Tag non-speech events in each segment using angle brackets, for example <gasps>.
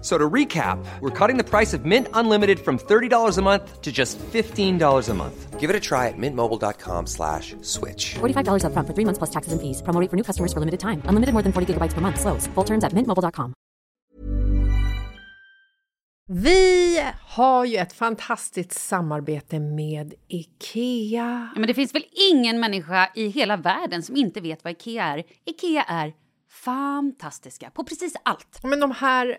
So to recap, we're cutting the price of Mint Unlimited from $30 a month to just $15 a month. Give it a try at mintmobile.com slash switch. $45 upfront for three months plus taxes and fees. Promo rate for new customers for limited time. Unlimited more than 40 gigabytes per month. Slows. Full terms at mintmobile.com. Vi har ju ett fantastiskt samarbete med IKEA. Ja, men det finns väl ingen människa i hela världen som inte vet vad Ikea är. Ikea är fantastiska på precis allt. Men de här,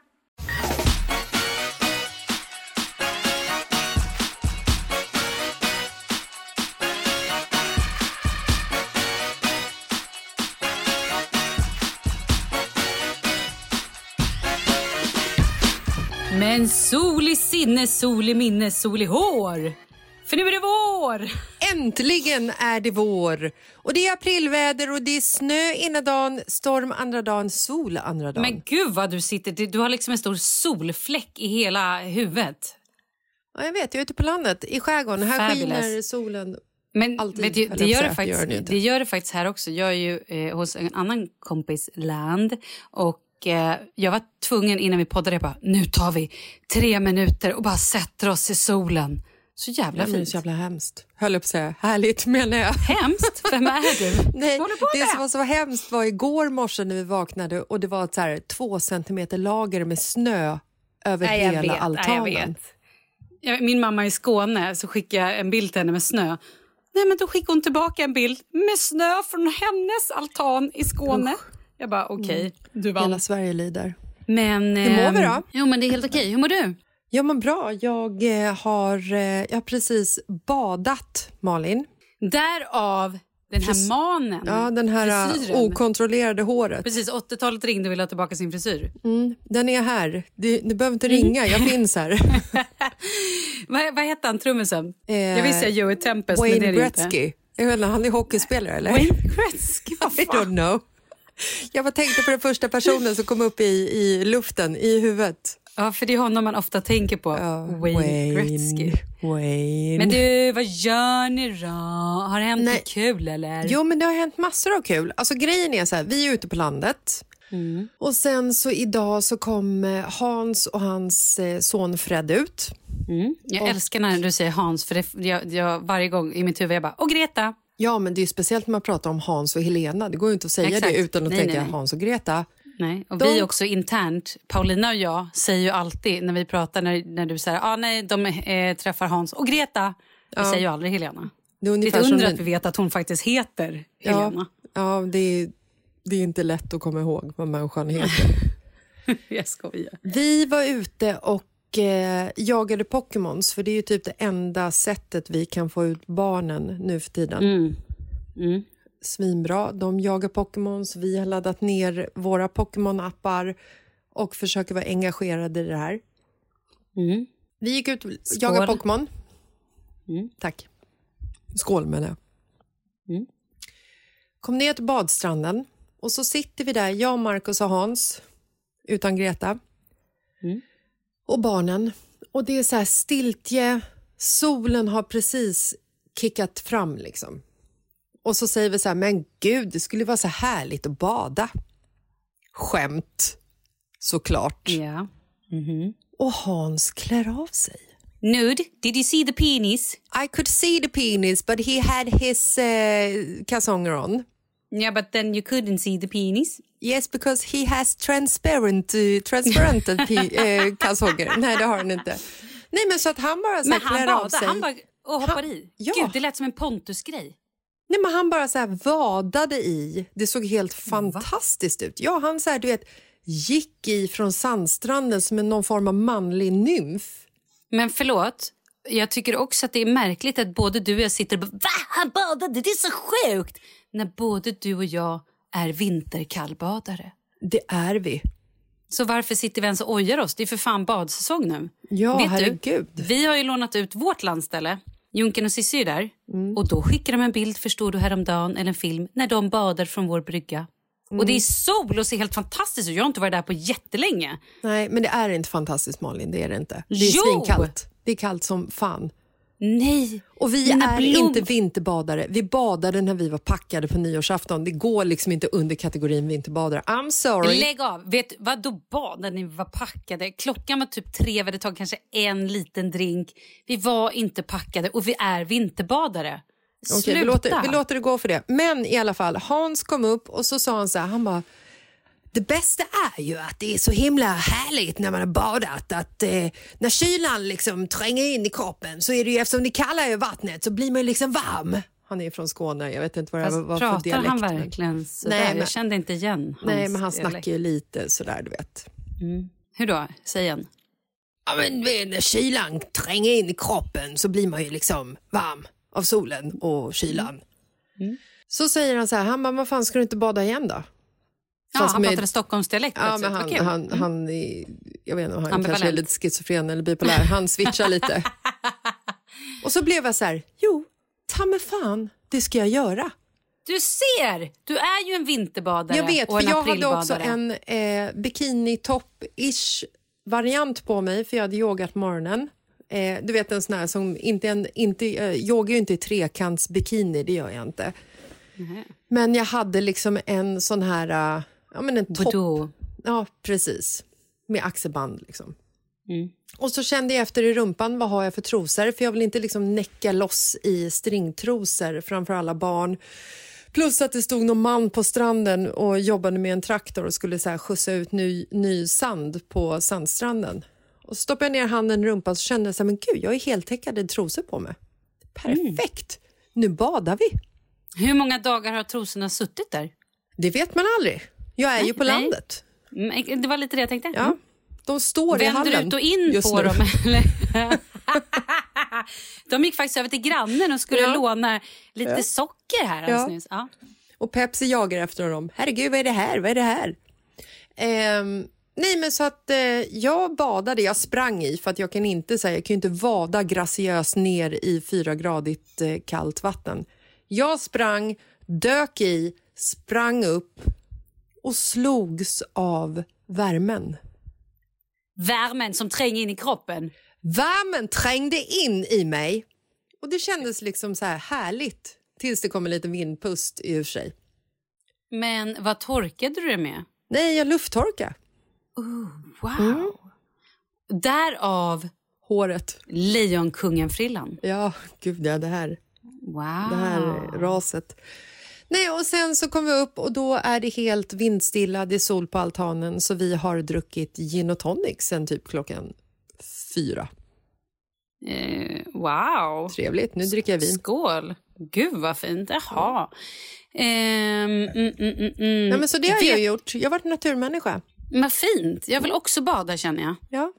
Men sol i sinne, sol i minne, sol i hår. För nu är det vår! Äntligen är det vår! Och det är aprilväder och det är snö ena dagen, storm andra dagen, sol andra dagen. Men gud vad du sitter, du har liksom en stor solfläck i hela huvudet. Ja, jag vet, jag är ute på landet, i skärgården. Här Fabulous. skiner solen. Men Alltid, höll det, på gör det. Det gör faktiskt, ju inte. det gör det faktiskt här också. Jag är ju eh, hos en annan kompis land och eh, jag var tvungen innan vi poddade, jag bara, nu tar vi tre minuter och bara sätter oss i solen. Så jävla fint. så jävla hemskt. Höll att säga. Härligt menar jag. Hemskt? Vem är du? <laughs> Nej, det som var så hemskt var igår morse när vi vaknade och det var ett så här två centimeter lager med snö över Nej, hela vet, altanen. Nej, Min mamma är i Skåne så skickade jag en bild till henne med snö. Nej, men då skickade hon tillbaka en bild med snö från hennes altan i Skåne. Jag bara, okej, du vann. Hela Sverige lider. Men, Hur mår ehm, vi då? Jo, men det är helt okej. Hur mår du? Ja, men bra. Jag, eh, har, eh, jag har precis badat, Malin. Därav Den här manen. Ja, den här uh, frisyren. okontrollerade håret. Precis, 80-talet ringde och ville ha tillbaka sin frisyr. Mm, den är här. Du, du behöver inte ringa, jag finns här. <laughs> Vad, vad hette han, trummisen? Eh, jag vill säga Joey Tempest, men det Wayne är det inte. Gretzky. Jag vet inte, han är hockeyspelare eller? Wayne Gretzky, vad <laughs> I fan? don't know. Jag bara tänkte på den första personen som kom upp i, i luften, i huvudet. Ja, för det är honom man ofta tänker på. Ja, Wayne, Gretzky. Wayne. Men du, vad gör ni då? Har det hänt något kul eller? Jo, men det har hänt massor av kul. Alltså grejen är så här, vi är ute på landet. Mm. Och sen så idag så kom eh, Hans och hans eh, son Fred ut. Mm. Jag älskar när du säger Hans, för det, jag, jag, varje gång i mitt huvud jag bara, och Greta. Ja, men det är ju speciellt när man pratar om Hans och Helena. Det går ju inte att säga Exakt. det utan att Nej, tänka nej, nej. Hans och Greta. Nej, och De- vi också internt, Paulina och jag, säger ju alltid när vi pratar, när, när du säger ah, nej, de eh, träffar Hans och Greta. Vi säger ju aldrig Helena. Det är Det är ett under att vi vet att hon faktiskt heter Helena. Ja, ja det, är, det är inte lätt att komma ihåg vad människan heter. <laughs> Jag skojar. Vi var ute och eh, jagade Pokémons för det är ju typ det enda sättet vi kan få ut barnen nu för tiden. Mm. Mm. Svinbra. De jagar Pokémons, vi har laddat ner våra Pokémon-appar och försöker vara engagerade i det här. Mm. Vi gick ut och jagade. Pokémon. Mm. Tack. Skål menar jag. Mm. Kom ner till badstranden och så sitter vi där, jag, Marcus och Hans, utan Greta. Mm. Och barnen. Och det är så här stiltje, solen har precis kickat fram liksom. Och så säger vi så här, men gud, det skulle vara så härligt att bada. Skämt, såklart. Ja. Mhm. Och Hans klär av sig. Nude, did you see the penis? I could see the penis but he had his uh, kalsonger on. Yeah, but then you couldn't see the penis. Yes, because he has transparent, uh, transparent uh, kalsonger. Nej, det har han inte. Nej, men så att han bara så Men han klär av sig. han bara och hoppade Han- i. ja. Gud, det lät som en Pontus-grej. Nej, men han bara så här vadade i. Det såg helt fantastiskt ut. Ja, han så här, du vet, gick i från sandstranden som en någon form av manlig nymf. Men förlåt, jag tycker också att det är märkligt att både du och jag sitter och bara Va? Han badade, det är så sjukt! När både du och jag är vinterkallbadare. Det är vi. Så varför sitter vi ens och ojar oss? Det är för fan badsäsong nu. Ja, Vet herregud. Du, vi har ju lånat ut vårt landställe. Junken och Cissi är där. Mm. Och då skickar de en bild, förstår du, häromdagen, eller en film, när de badar från vår brygga. Och det är sol och ser helt fantastiskt ut. Jag har inte varit där på jättelänge. Nej, men det är inte fantastiskt Malin, det är det inte. Det är Jo! svinkallt. Det är kallt som fan. Nej. Och vi Mina är blom- inte vinterbadare. Vi badade när vi var packade på nyårsafton. Det går liksom inte under kategorin vinterbadare. I'm sorry. Lägg av. Vet du, vad då badade ni? Vi var packade. Klockan var typ tre. Vi hade tagit kanske en liten drink. Vi var inte packade och vi är vinterbadare. Sluta. vi, låter, vi låter det gå för det. Men i alla fall, Hans kom upp och så sa han så här, han bara det bästa är ju att det är så himla härligt när man har badat att eh, när kylan liksom tränger in i kroppen så är det ju eftersom det är kallare i vattnet så blir man ju liksom varm. Han är från Skåne, jag vet inte vad det var för pratar dialekt. han men- verkligen sådär? Nej, men- Jag kände inte igen hans Nej, men han dialekt. snackar ju lite sådär, du vet. Hur då? Säg igen. Ja, men när kylan tränger in i kroppen så blir man ju liksom varm av solen och kylan. Så säger han så här, han bara, vad fan ska du inte bada igen då? Ja, han med- pratade Stockholmsdialekt Ja, men han, kul. han, han är, jag vet inte, han kanske är lite schizofren eller bipolär. Han switchar lite. <laughs> och så blev jag så här, jo, ta mig fan, det ska jag göra. Du ser! Du är ju en vinterbadare Jag vet, för jag hade också en eh, bikinitopp-ish variant på mig, för jag hade yogat morgonen. Eh, du vet en sån här som inte, en, inte eh, yogar ju inte i trekantsbikini, det gör jag inte. Men jag hade liksom en sån här, eh, ja men en topp. Bordeaux. Ja, precis. Med axelband liksom. Mm. Och så kände jag efter i rumpan, vad har jag för trosor? För jag vill inte liksom näcka loss i stringtrosor framför alla barn. Plus att det stod någon man på stranden och jobbade med en traktor och skulle så här skjutsa ut ny, ny sand på sandstranden. Och så stoppade jag ner handen i rumpan så kände jag så här, men gud, jag är heltäckade trosor på mig. Perfekt! Nu badar vi. Hur många dagar har trosorna suttit där? Det vet man aldrig. Jag är ju på nej. landet. Mm, Det var lite det jag tänkte. Ja. De står i Vänder hallen ut och in på nu. dem? <laughs> Eller? De gick faktiskt över till grannen och skulle Ja. låna lite socker här alldeles Ja. nyss. Ja. Och Pepsi jagar efter honom. Herregud, vad är det här? Vad är det här? Ehm, nej, men så att eh, jag badade, jag sprang i för att jag kan inte säga, jag kan inte vada graciöst ner i fyragradigt eh, kallt vatten. Jag sprang, dök i, sprang upp och slogs av värmen. Värmen som tränger in i kroppen. Värmen trängde in i mig och det kändes liksom så här härligt tills det kom en liten vindpust för sig. Men vad torkade du det med? Nej, jag lufttorkade Wow. Mm. Därav håret. Lejonkungen-frillan. Ja, gud ja, det här, Wow. det här raset. Nej, och sen så kom vi upp och då är det helt vindstilla, det är sol på altanen så vi har druckit gin och tonic sen typ klockan fyra. Eh, wow. Trevligt, nu dricker jag vin. Skål. Gud vad fint. Jaha. Ehm, mm, mm, mm. Nej, men så det har Vet- jag gjort. Jag har varit naturmänniska. Vad fint. Jag vill också bada känner jag. Ja,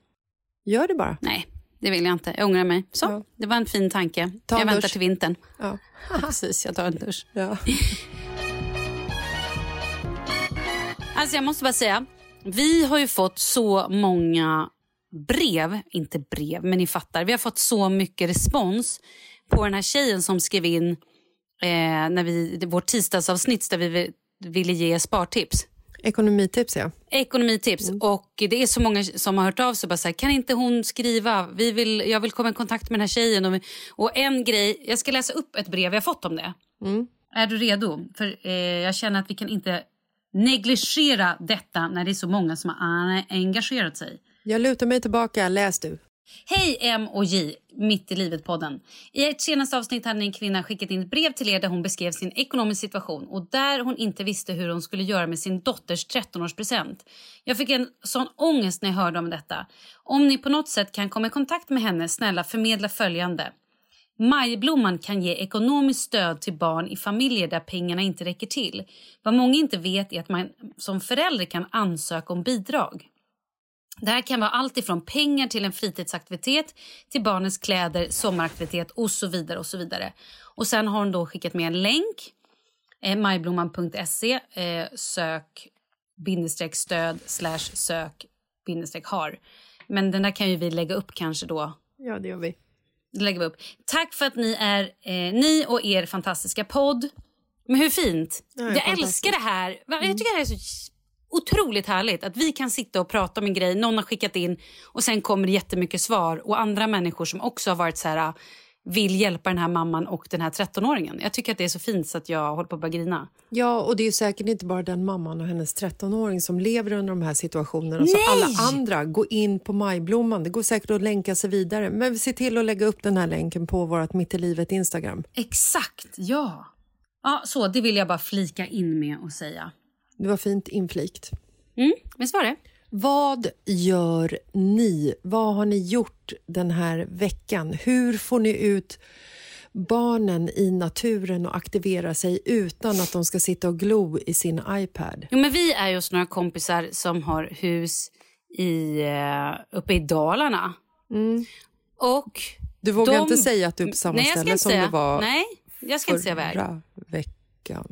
gör det bara. Nej, det vill jag inte. Jag ångrar mig. Så, Ja. det var en fin tanke. Ta jag väntar dusch. till vintern. Ja. <laughs> Precis, jag tar en dusch. <laughs> Ja. <laughs> Alltså jag måste bara säga, vi har ju fått så många brev, inte brev, men ni fattar. Vi har fått så mycket respons på den här tjejen som skrev in eh, när vi, vårt tisdagsavsnitt där vi- ville ge spartips. Ekonomitips, ja. Ekonomitips. Och det är så många som har hört av sig bara så här, kan inte hon skriva? Vi vill, jag vill komma i kontakt med den här tjejen. Och, och en grej, jag ska läsa upp ett brev jag fått om det. Är du redo? För eh, jag känner att vi kan inte negligera detta när det är så många som har engagerat sig. Jag lutar mig tillbaka, läs du. Hej M och J, Mitt i livet-podden. I ett senaste avsnitt hade en kvinna skickat in ett brev till er där hon beskrev sin ekonomiska situation och där hon inte visste hur hon skulle göra med sin dotters 13-årspresent. Jag fick en sån ångest när jag hörde om detta. Om ni på något sätt kan komma i kontakt med henne, snälla förmedla följande. Majblomman kan ge ekonomiskt stöd till barn i familjer där pengarna inte räcker till. Vad många inte vet är att man som förälder kan ansöka om bidrag. Det här kan vara allt ifrån pengar till en fritidsaktivitet till barnens kläder, sommaraktivitet och så vidare. Och så vidare. Och sen har hon då skickat med en länk, eh, majblomman.se, eh, sök bindestreck stöd slash sök bindestreck har. Men den där kan ju vi lägga upp kanske då Ja, det gör vi. det lägger vi upp. Tack för att ni är eh, ni och er fantastiska podd. Men hur fint? Ja, jag älskar det här. Jag tycker det här är så otroligt härligt att vi kan sitta och prata om en grej, någon har skickat in och sen kommer det jättemycket svar och andra människor som också har varit så här vill hjälpa den här mamman och den här 13-åringen. Jag tycker att det är så fint så att jag håller på att börja grina. Ja, och det är säkert inte bara den mamman och hennes 13-åring som lever under de här situationerna. Så Nej! alla andra, gå in på Majblomman. Det går säkert att länka sig vidare. Men se till att lägga upp den här länken på vårt Mitt i livet Instagram. Exakt, ja. Ja, så det vill jag bara flika in med och säga. Det var fint inflikt. Mm, visst var det? Vad gör ni? Vad har ni gjort den här veckan? Hur får ni ut barnen i naturen och aktivera sig utan att de ska sitta och glo i sin iPad? Jo, men vi är ju hos några kompisar som har hus i, eh, uppe i Dalarna. Och Du vågar de- inte säga att du är på samma Nej, ställe som säga. du var Nej, jag ska inte säga vad veckan.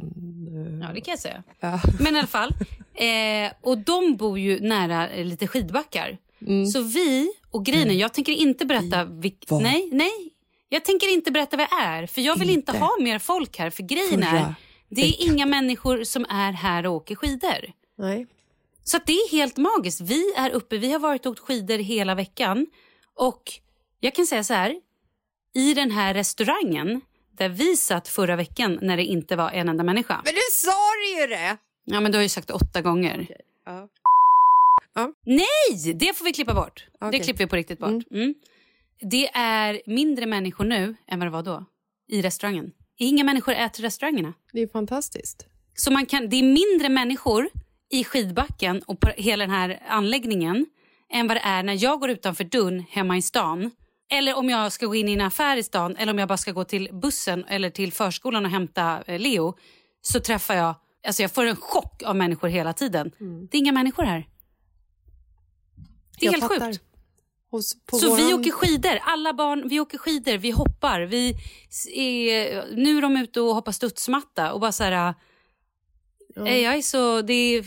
Ja, det kan jag säga. Ja. <laughs> Men i alla fall. Eh, och de bor ju nära eh, lite skidbackar. Mm. Så vi, och grejen är, jag tänker inte berätta... Vilk, nej, nej. Jag tänker inte berätta vad jag är. För jag vill inte, Inte. ha mer folk här. För grejen är, det är inga människor som är här och åker skidor. Nej. Så det är helt magiskt. Vi är uppe, vi har varit och åkt skidor hela veckan. Och jag kan säga så här, i den här restaurangen där vi satt förra veckan när det inte var en enda människa. Men du sa ju det! Ja, men du har ju sagt det åtta gånger. Ja. Nej, det får vi klippa bort. Det Okej. klipper vi på riktigt bort. Mm. Det är mindre människor nu än vad det var då i restaurangen. Inga människor äter i restaurangerna. Det är fantastiskt. Så man kan, det är mindre människor i skidbacken och på hela den här anläggningen än vad det är när jag går utanför dörren hemma i stan. Eller om jag ska gå in i en affär i stan eller om jag bara ska gå till bussen eller till förskolan och hämta eh, Leo. Så träffar jag, alltså jag får en chock av människor hela tiden. Det är inga människor här. Det är Jag helt fattar. sjukt. Hos, Så vi våran- åker skidor, alla barn, vi åker skidor, vi hoppar. Vi är, nu är de ute och hoppar studsmatta och bara så här... eh, Jag är så... Det är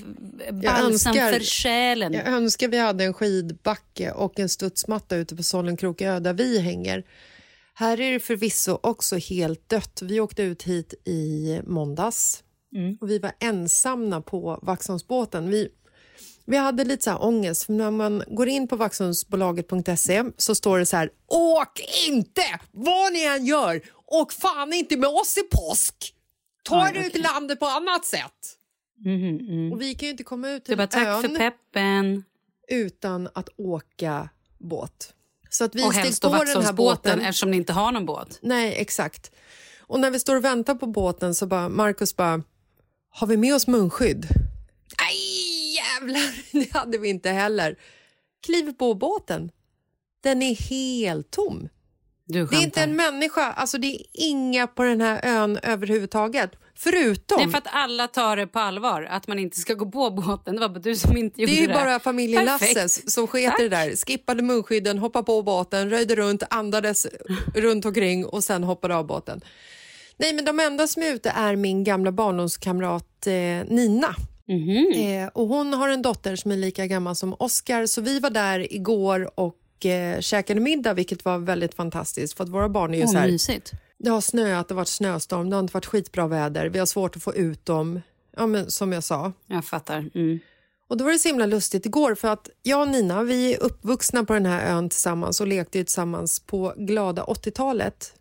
balsam önskar- för själen. Jag önskar vi hade en skidbacke och en studsmatta ute på Sollenkrokö där vi hänger. Här är det förvisso också helt dött. Vi åkte ut hit i måndags och vi var ensamma på Vaxholmsbåten. Vi, vi hade lite så här ångest, för när man går in på vaxholmsbolaget.se så står det så här Åk inte! Vad ni än gör, åk fan inte med oss i påsk! Ta er ut landet på annat sätt! Och vi kan ju inte komma ut till bara tack för peppen. utan att åka båt. Så att vi Och helst på den här båten. eftersom ni inte har någon båt. Nej, exakt. Och när vi står och väntar på båten så bara Markus bara, har vi med oss munskydd? Nej, jävlar, <laughs> det hade vi inte heller. Kliver på båten. Den är helt tom. Det är inte en människa, alltså det är inga på den här ön överhuvudtaget. Förutom, Det är för att alla tar det på allvar, att man inte ska gå på båten. Det var bara du som inte gjorde det är det. ju bara familjen. Lasses som sket det där. Skippade munskydden, hoppade på båten, röjde runt, andades runt omkring och sen hoppade av båten. Nej, men de enda som är ute är min gamla barndomskamrat eh, Nina. Mhm. Eh, och hon har en dotter som är lika gammal som Oscar, så vi var där igår och eh, käkade middag, vilket var väldigt fantastiskt. För att våra barn är ju Åh, så här, mysigt. det har snöat, det har varit snöstorm, det har inte varit skitbra väder, vi har svårt att få ut dem, ja, men, som jag sa. Jag fattar. Mm. Och då var det så himla lustigt igår för att jag och Nina, vi är uppvuxna på den här ön tillsammans och lekte ju tillsammans på glada 80-talet.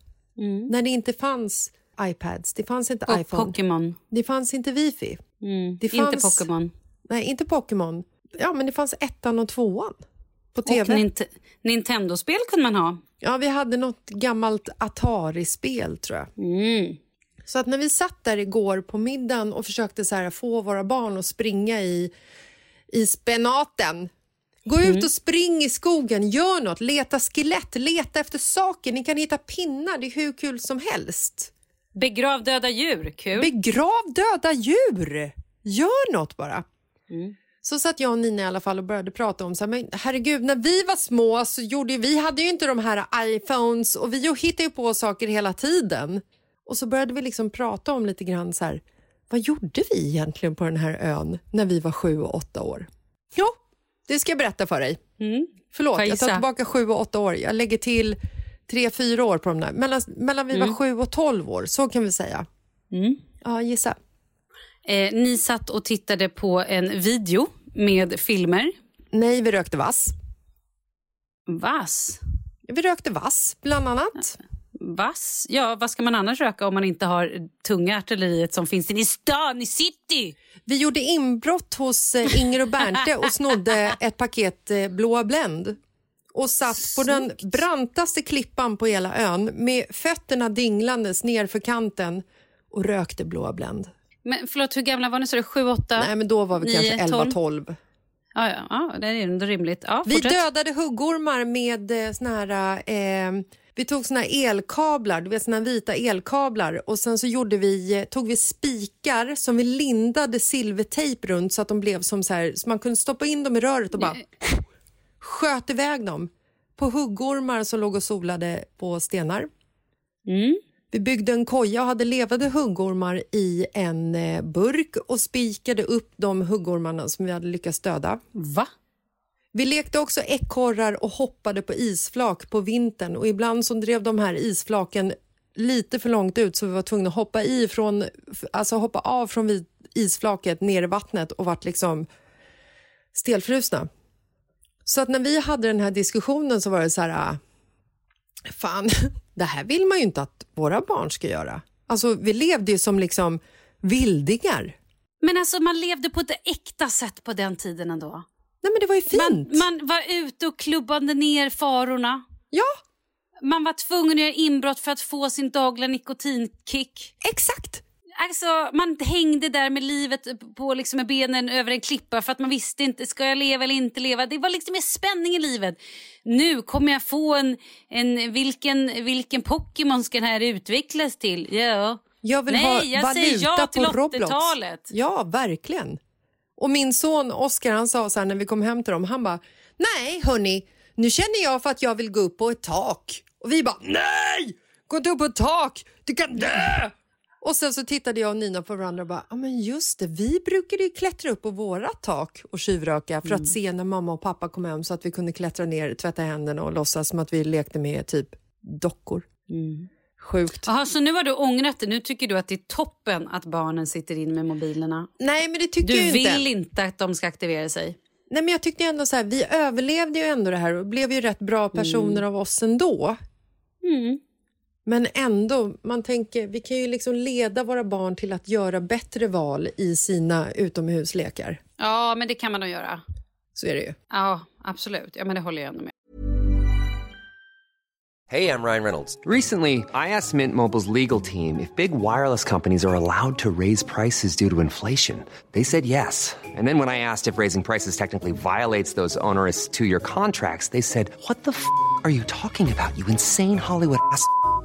När det inte fanns iPads, det fanns inte Och iPhone, Pokémon. det fanns inte wifi. Mm. Det Inte fanns- Pokémon. Nej, inte Pokémon. Ja, men det fanns ettan och tvåan på Och tv. Nint- Nintendo-spel kunde man ha. Ja, vi hade något gammalt Atari-spel tror jag. Mm. Så att när vi satt där igår på middagen och försökte så här få våra barn att springa i, i spenaten. Gå Mm. ut och spring i skogen, gör något, leta skelett, leta efter saker. Ni kan hitta pinnar, det är hur kul som helst. Begrav döda djur, kul. Begrav döda djur! Gör något bara. Mm. Så satt jag och Nina i alla fall och började prata om så här, men herregud, när vi var små så gjorde vi hade ju inte de här iPhones och vi hittade ju på saker hela tiden. Och så började vi liksom prata om lite grann så här, vad gjorde vi egentligen på den här ön när vi var sju och åtta år? Jo, det ska jag berätta för dig. Mm. Förlåt, jag jag tar tillbaka sju och åtta år. Jag lägger till tre, fyra år på de där. Mellan, mellan vi var sju och tolv år, så kan vi säga. Mm. Ja, gissa. Eh, ni satt och tittade på en video med filmer. Nej, vi rökte vass. Vass? Vi rökte vass, bland annat. Vass? Ja, vad ska man annars röka om man inte har tunga artilleriet som finns i stan, i city? Vi gjorde inbrott hos eh, Inger och Bernte och snodde ett paket eh, blåa Blend och satt på den brantaste klippan på hela ön med fötterna dinglandes ner för kanten och rökte blåa Blend. Men förlåt, hur gamla var ni? Så det sju, åtta? Nej, men då var vi Nio, kanske tolv? 11-12. Ja, ja, ja, det är ändå rimligt. Ja, Vi fortsätt. dödade huggormar med eh, såna här... Eh, vi tog såna elkablar, du vet såna vita elkablar och sen så gjorde vi, eh, tog vi spikar som vi lindade silvertejp runt så att de blev som så här, så man kunde stoppa in dem i röret och bara sköt iväg dem på huggormar som låg och solade på stenar. Mm. Vi byggde en koja och hade levande huggormar i en eh, burk och spikade upp de huggormarna som vi hade lyckats döda. Va? Vi lekte också ekorrar och hoppade på isflak på vintern och ibland så drev de här isflaken lite för långt ut så vi var tvungna att hoppa, i från, alltså hoppa av från isflaket ner i vattnet och vart liksom stelfrusna. Så att när vi hade den här diskussionen så var det så här, ah, fan, det här vill man ju inte att våra barn ska göra. Alltså vi levde ju som liksom vildingar. Men alltså man levde på ett äkta sätt på den tiden ändå. Nej men det var ju Man, fint. man var ute och klubbade ner farorna. Ja, Man var tvungen att göra inbrott för att få sin dagliga nikotinkick. exakt. Alltså, man hängde där med livet på liksom med benen över en klippa för att man visste inte, ska jag leva eller inte leva? Det var liksom mer spänning i livet. Nu kommer jag få en, en vilken, vilken Pokémon ska den här utvecklas till? Ja. Jag vill Nej, ha jag valuta säger ja till på Roblox. 80-talet. Ja, verkligen. Och min son Oscar han sa så här när vi kom hem till dem, han bara, nej hörni, nu känner jag för att jag vill gå upp på ett tak. Och vi bara, nej! Gå inte upp på ett tak, du kan dö! Och sen så tittade jag och Nina på varandra och bara, ja men just det, vi brukade ju klättra upp på våra tak och tjuvröka för att se när mamma och pappa kom hem så att vi kunde klättra ner, tvätta händerna och låtsas som att vi lekte med typ dockor. Sjukt. Jaha, så nu har du ångrat det. Nu tycker du att det är toppen att barnen sitter in med mobilerna. Nej, men det tycker Du jag inte. vill inte att de ska aktivera sig. Nej, men jag tyckte ändå så här, vi överlevde ju ändå det här och blev ju rätt bra personer av oss ändå. Men ändå, man tänker, vi kan ju liksom leda våra barn till att göra bättre val i sina utomhuslekar. Ja, men det kan man nog göra. Så är det ju. Ja, absolut. Ja, men det håller jag ändå med. Hey, I'm Ryan Reynolds. Recently, I asked Mint Mobile's legal team if big wireless companies are allowed to raise prices due to inflation. They said yes. And then when I asked if raising prices technically violates those onerous two year contracts, they said, What the f are you talking about, you insane Hollywood ass?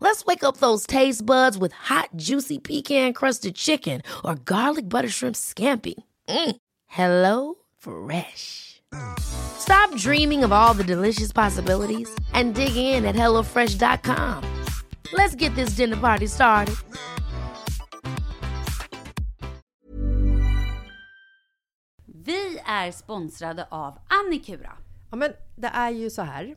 Let's wake up those taste buds with hot, juicy pecan-crusted chicken or garlic butter shrimp scampi. Mm. Hello Fresh. Stop dreaming of all the delicious possibilities and dig in at HelloFresh.com. Let's get this dinner party started. Vi är sponsrade av Annikura. Ja, men det är ju så här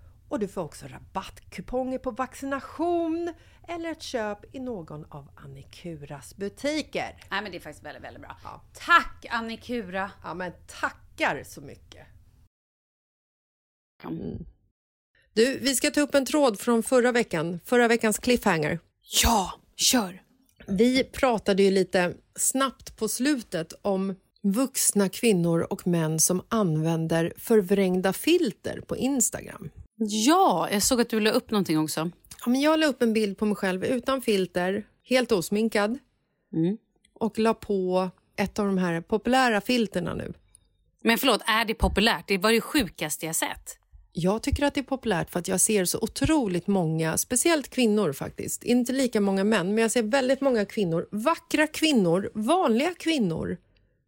Och du får också rabattkuponger på vaccination eller ett köp i någon av Annikuras butiker. Nej men det är faktiskt väldigt, väldigt bra. Tack Annikura! Ja, men tackar så mycket. Mm. Du, vi ska ta upp en tråd från förra veckan, förra veckans cliffhanger. Ja, kör! Vi pratade ju lite snabbt på slutet om vuxna kvinnor och män som använder förvrängda filter på Instagram. Ja, jag såg att du la upp någonting också. Ja, men jag la upp en bild på mig själv utan filter, helt osminkad Mm. och la på ett av de här populära filterna nu. Men förlåt, är det populärt? Det var det sjukaste jag sett. Jag tycker att det är populärt för att jag ser så otroligt många, speciellt kvinnor faktiskt, inte lika många män, men jag ser väldigt många kvinnor, vackra kvinnor, vanliga kvinnor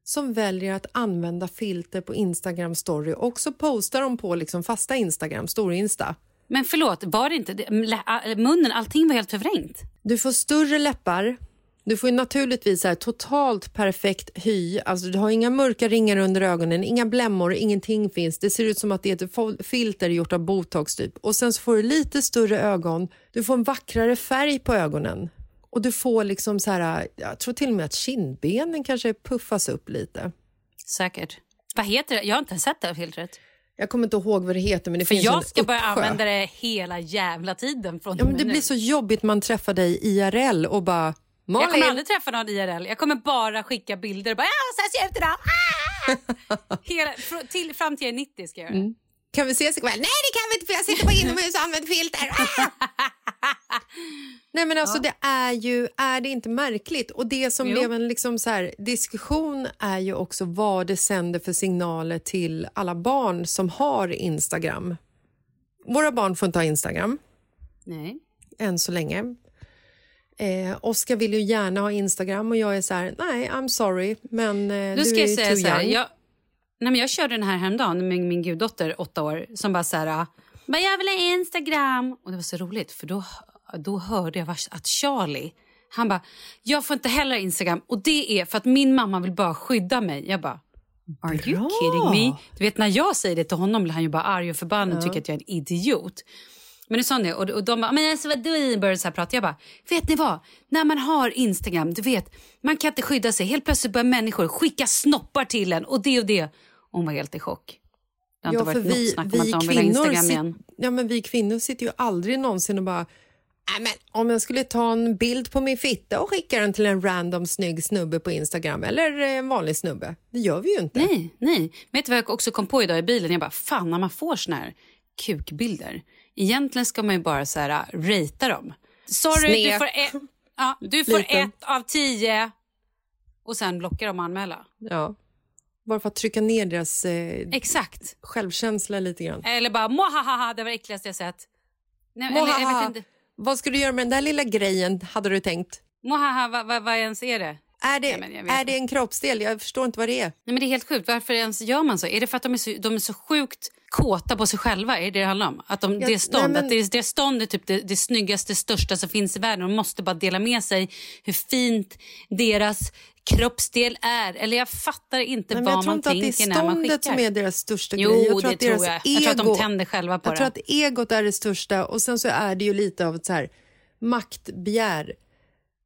som väljer att använda filter på Instagram story och så postar de på liksom fasta Instagram, stor-insta. Men förlåt, var det inte... Munnen, allting var helt förvrängt. Du får större läppar. Du får naturligtvis här totalt perfekt hy. Alltså du har inga mörka ringar under ögonen, inga blämmor, ingenting finns. Det ser ut som att det är ett filter gjort av botox typ. Och sen så får du lite större ögon. Du får en vackrare färg på ögonen. Och du får liksom så här, jag tror till och med att kindbenen kanske puffas upp lite. Säkert. Vad heter det? Jag har inte sett det här filtret. Jag kommer inte ihåg vad det heter men det För finns jag en ska börja uppsjö. använda det hela jävla tiden. Från Ja, men det nu. blir så jobbigt man träffar dig IRL och bara Malin, Jag kommer aldrig träffa någon IRL. Jag kommer bara skicka bilder och bara så här ser jag ut idag. Ah! <laughs> Hela, till, fram till jag är 90 ska jag göra det. Kan vi ses ikväll? Nej det kan vi inte för jag sitter på inomhus och använder filter. <laughs> Nej men alltså det är ju, är det inte märkligt? Och det som Jo. blev en liksom så här, diskussion är ju också vad det sänder för signaler till alla barn som har Instagram. Våra barn får inte ha Instagram Nej. än så länge. Eh, Oskar vill ju gärna ha Instagram och jag är så här, nej I'm sorry men eh, Nu du ska är jag ju säga too så här. young. Jag, nej men jag körde den här häromdagen med min, guddotter, åtta år, som bara så här... Bara, jag vill ha Instagram. Och det var så roligt, för då, då hörde jag att Charlie, han bara, jag får inte heller Instagram. Och det är för att min mamma vill bara skydda mig. Jag bara, are you Bra. kidding me? Du vet när jag säger det till honom blir han ju bara arg och förbannad och tycker att jag är en idiot. Men det sa det och, och de bara, men alltså vad du började så här prata. Jag bara, vet ni vad? När man har Instagram, du vet, man kan inte skydda sig. Helt plötsligt börjar människor skicka snoppar till en och det och det. Hon var helt i chock. Det har inte varit något snack om att de vill ha Instagram igen. ja, men vi kvinnor sitter ju aldrig någonsin och bara "Nej, men om jag skulle ta en bild på min fitta och skicka den till en random snygg snubbe på Instagram eller en vanlig snubbe. Det gör vi ju inte. Nej, nej. Vet du vad jag också kom på idag i bilen? Jag bara, fan när man får såna här kukbilder. Egentligen ska man ju bara så här, äh, ratea dem. Sorry, du Sned. får, ett, ja, du får Liten. ett av tio. Och sen blocka dem och anmäla. Ja. Bara för att trycka ner deras eh, Exakt. självkänsla lite grann. Eller bara, mohahaha, det var det äckligaste jag sett. Nej, eller, jag vet inte. Vad ska du göra med den där lilla grejen, hade du tänkt? Mohaha, vad, vad, vad ens är det? Är det, jag vet är det en kroppsdel? Jag förstår inte vad det är. Nej, men det är helt sjukt. Varför ens gör man så? Är det för att de är så, de är så sjukt kåta på sig själva? Är det det handlar om? Att de, Ja, det stånd, nej, men- att det, det stånd är typ det, det snyggaste, största som finns i världen. De måste bara dela med sig hur fint deras kroppsdel är. Eller jag fattar inte Nej, vad jag tror man inte att det tänker är när man ståndet skickar. som är deras största Jo, grej. Jag tror det att deras tror jag. Jag tror att de ego- tänder själva på Jag det. tror att egot är det största och sen så är det ju lite av ett så här maktbegär,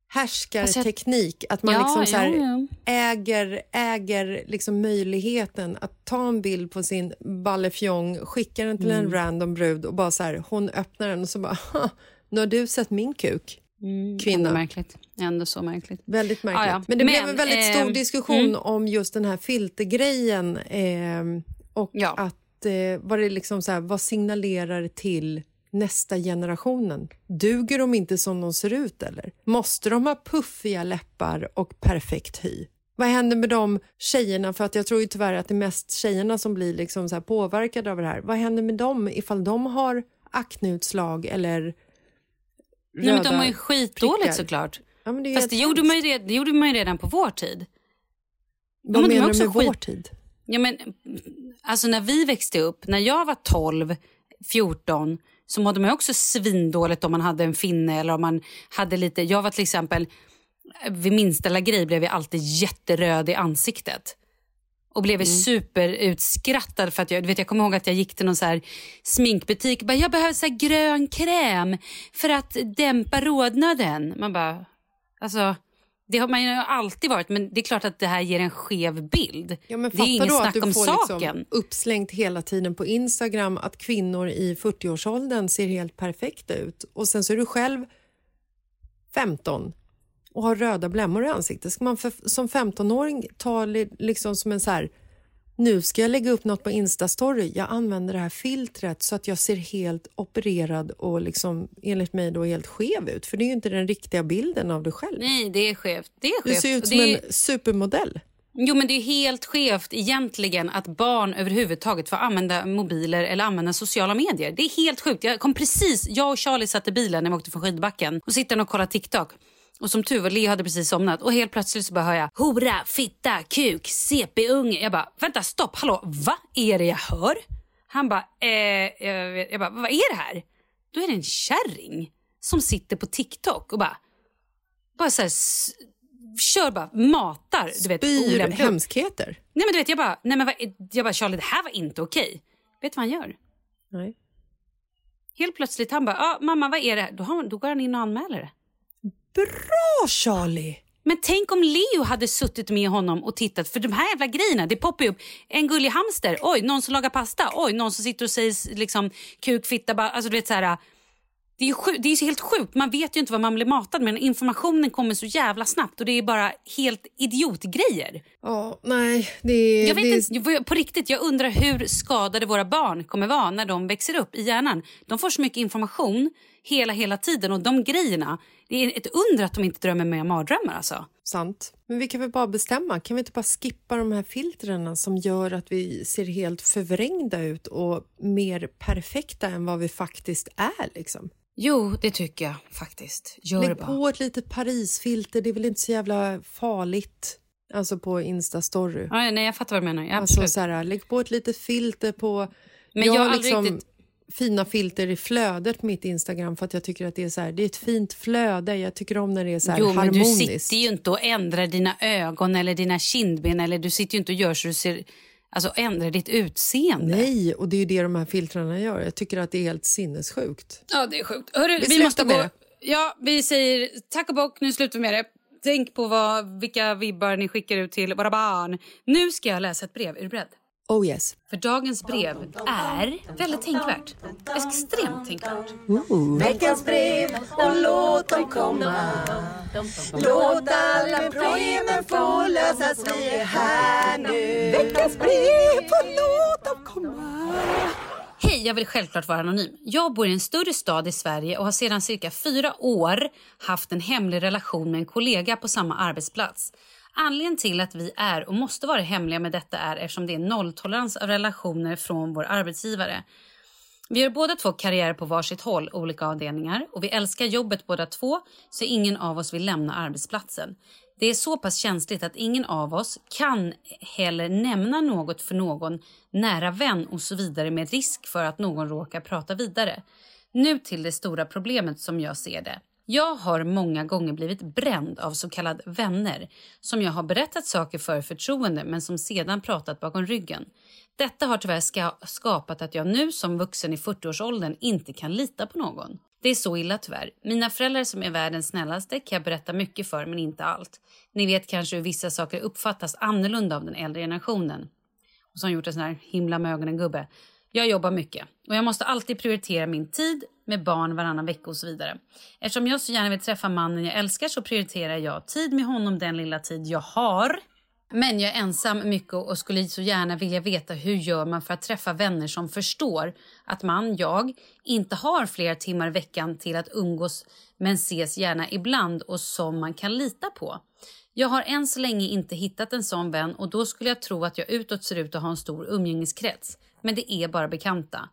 härskarteknik, att man Ja, liksom så här jo, jo. äger, äger liksom möjligheten att ta en bild på sin ballefjong, skicka den till Mm. en random brud och bara så här, hon öppnar den och så bara, "Ha, nu har du sett min kuk, Ändå kvinna. märkligt. Ändå så märkligt. Väldigt märkligt. Ja, ja. Men det blev Men, en väldigt ehm, stor diskussion mm. om just den här filtergrejen ehm, och Ja. att eh, vad det liksom så här, vad signalerar till nästa generationen? Duger de inte som de ser ut eller? Måste de ha puffiga läppar och perfekt hy? Vad händer med de tjejerna? För att jag tror ju tyvärr att det är mest tjejerna som blir liksom så påverkade av det här. Vad händer med dem ifall de har akneutslag eller Nej, men de röda har ju skitdåligt prickar? såklart. Ja, men det Fast det gjorde, man ju redan, det gjorde man ju redan på vår tid. Vad menar du med vår skit- tid? Ja, men, alltså när vi växte upp, när jag var 12, 14 så mådde man också svindåligt om man hade en finne eller om man hade lite... Jag var till exempel, vid minsta lilla grej blev jag alltid jätteröd i ansiktet. och blev superutskrattad för att jag, vet, jag kommer ihåg att jag gick till någon så här sminkbutik och bara, jag behöver så grön kräm för att dämpa rodnaden. Man bara, alltså det har man ju alltid varit men det är klart att det här ger en skev bild. Ja, men det är inget då att snack du om får saken. Liksom uppslängt hela tiden på Instagram att kvinnor i 40-årsåldern ser helt perfekta ut och sen så är du själv 15 och har röda blämmor i ansiktet. Ska man för, som 15-åring ta li, liksom som en så här nu ska jag lägga upp något på Instastory. Jag använder det här filtret så att jag ser helt opererad och liksom, enligt mig då helt skev ut. För det är ju inte den riktiga bilden av dig själv. Nej, det är skevt. Det är Du skevt. ser ut som är- en supermodell. Jo, men det är helt skevt egentligen att barn överhuvudtaget får använda mobiler eller använda sociala medier. Det är helt sjukt. Jag kom precis, jag och Charlie satt i bilen när vi åkte från skidbacken och sitter och kollar TikTok. Och som tur var, Leo hade precis somnat och helt plötsligt så bara hör jag hora, fitta, kuk, CP-unge. Jag bara, vänta stopp, hallå, vad är det jag hör? Han bara, eh, jag, vet- jag bara, vad är det här? Då är det en kärring som sitter på TikTok och bara, bara så här, kör bara, matar. Du vet, Spyr olämpligt. hemskheter. Nej men du vet jag bara, nej men vad, jag bara Charlie det här var inte okej. Vet du vad han gör? Nej. Helt plötsligt han bara, ah, mamma vad är det här? Då, har, då går han in och anmäler det. Bra Charlie! Men tänk om Leo hade suttit med honom och tittat för de här jävla grejerna, det poppar ju upp. En gullig hamster, oj någon som lagar pasta, oj någon som sitter och säger liksom kuk, fitta, bara, alltså du vet så här. Det är ju sjuk, det är helt sjukt, man vet ju inte vad man blir matad med. Informationen kommer så jävla snabbt och det är bara helt idiotgrejer. Ja, nej, det. Jag vet det inte, på riktigt, jag undrar hur skadade våra barn kommer vara när de växer upp i hjärnan. De får så mycket information hela, hela tiden och de grejerna, det är ett under att de inte drömmer med mardrömmar alltså. sant. Men vi kan väl bara bestämma, kan vi inte bara skippa de här filtrerna som gör att vi ser helt förvrängda ut och mer perfekta än vad vi faktiskt är liksom? Jo, det tycker jag faktiskt. Gör Lägg bara. på ett litet Parisfilter, det är väl inte så jävla farligt. Alltså på Insta-story. Ja, nej, jag fattar vad du menar. Alltså så här, lägg på ett litet filter på... Men jag jag har har aldrig liksom riktigt- fina filter i flödet på mitt Instagram för att jag tycker att det är så här, det är ett fint flöde. Jag tycker om när det är så här Jo, men du harmoniskt. sitter ju inte och ändrar dina ögon eller dina kindben eller du sitter ju inte och gör så du ser... Alltså ändrar ditt utseende. Nej, och det är ju det de här filtrarna gör. Jag tycker att det är helt sinnessjukt. Ja, det är sjukt. Hörru, Vi vi, måste gå. det. Ja, vi säger tack och bock. Nu slutar vi med det. Tänk på vad, vilka vibbar ni skickar ut till våra barn. Nu ska jag läsa ett brev. Är du beredd? Oh yes. För dagens brev är väldigt tänkvärt. Extremt tänkvärt. Veckans brev och låt dem komma Låt alla problemen få lösas, vi är här nu Veckans brev och låt dem komma Hej, jag vill självklart vara anonym. Jag bor i en större stad i Sverige och har sedan cirka fyra år haft en hemlig relation med en kollega på samma arbetsplats. Anledningen till att vi är och måste vara hemliga med detta är eftersom det är nolltolerans av relationer från vår arbetsgivare. Vi gör båda två karriär på varsitt håll, olika avdelningar och vi älskar jobbet båda två så ingen av oss vill lämna arbetsplatsen. Det är så pass känsligt att ingen av oss kan heller nämna något för någon nära vän och så vidare med risk för att någon råkar prata vidare. Nu till det stora problemet som jag ser det. Jag har många gånger blivit bränd av så kallade vänner som jag har berättat saker för i förtroende men som sedan pratat bakom ryggen. Detta har tyvärr ska skapat att jag nu som vuxen i 40-årsåldern inte kan lita på någon. Det är så illa tyvärr. Mina föräldrar som är världens snällaste kan jag berätta mycket för men inte allt. Ni vet kanske hur vissa saker uppfattas annorlunda av den äldre generationen. Och som gjort en sån här himla med ögonen-gubbe. Jag jobbar mycket och jag måste alltid prioritera min tid med barn varannan vecka och så vidare. Eftersom jag så gärna vill träffa mannen jag älskar så prioriterar jag tid med honom den lilla tid jag har. Men jag är ensam mycket och skulle så gärna vilja veta hur gör man för att träffa vänner som förstår att man, jag, inte har flera timmar i veckan till att umgås men ses gärna ibland och som man kan lita på. Jag har än så länge inte hittat en sån vän och då skulle jag tro att jag utåt ser ut att ha en stor umgängeskrets. Men det är bara bekanta.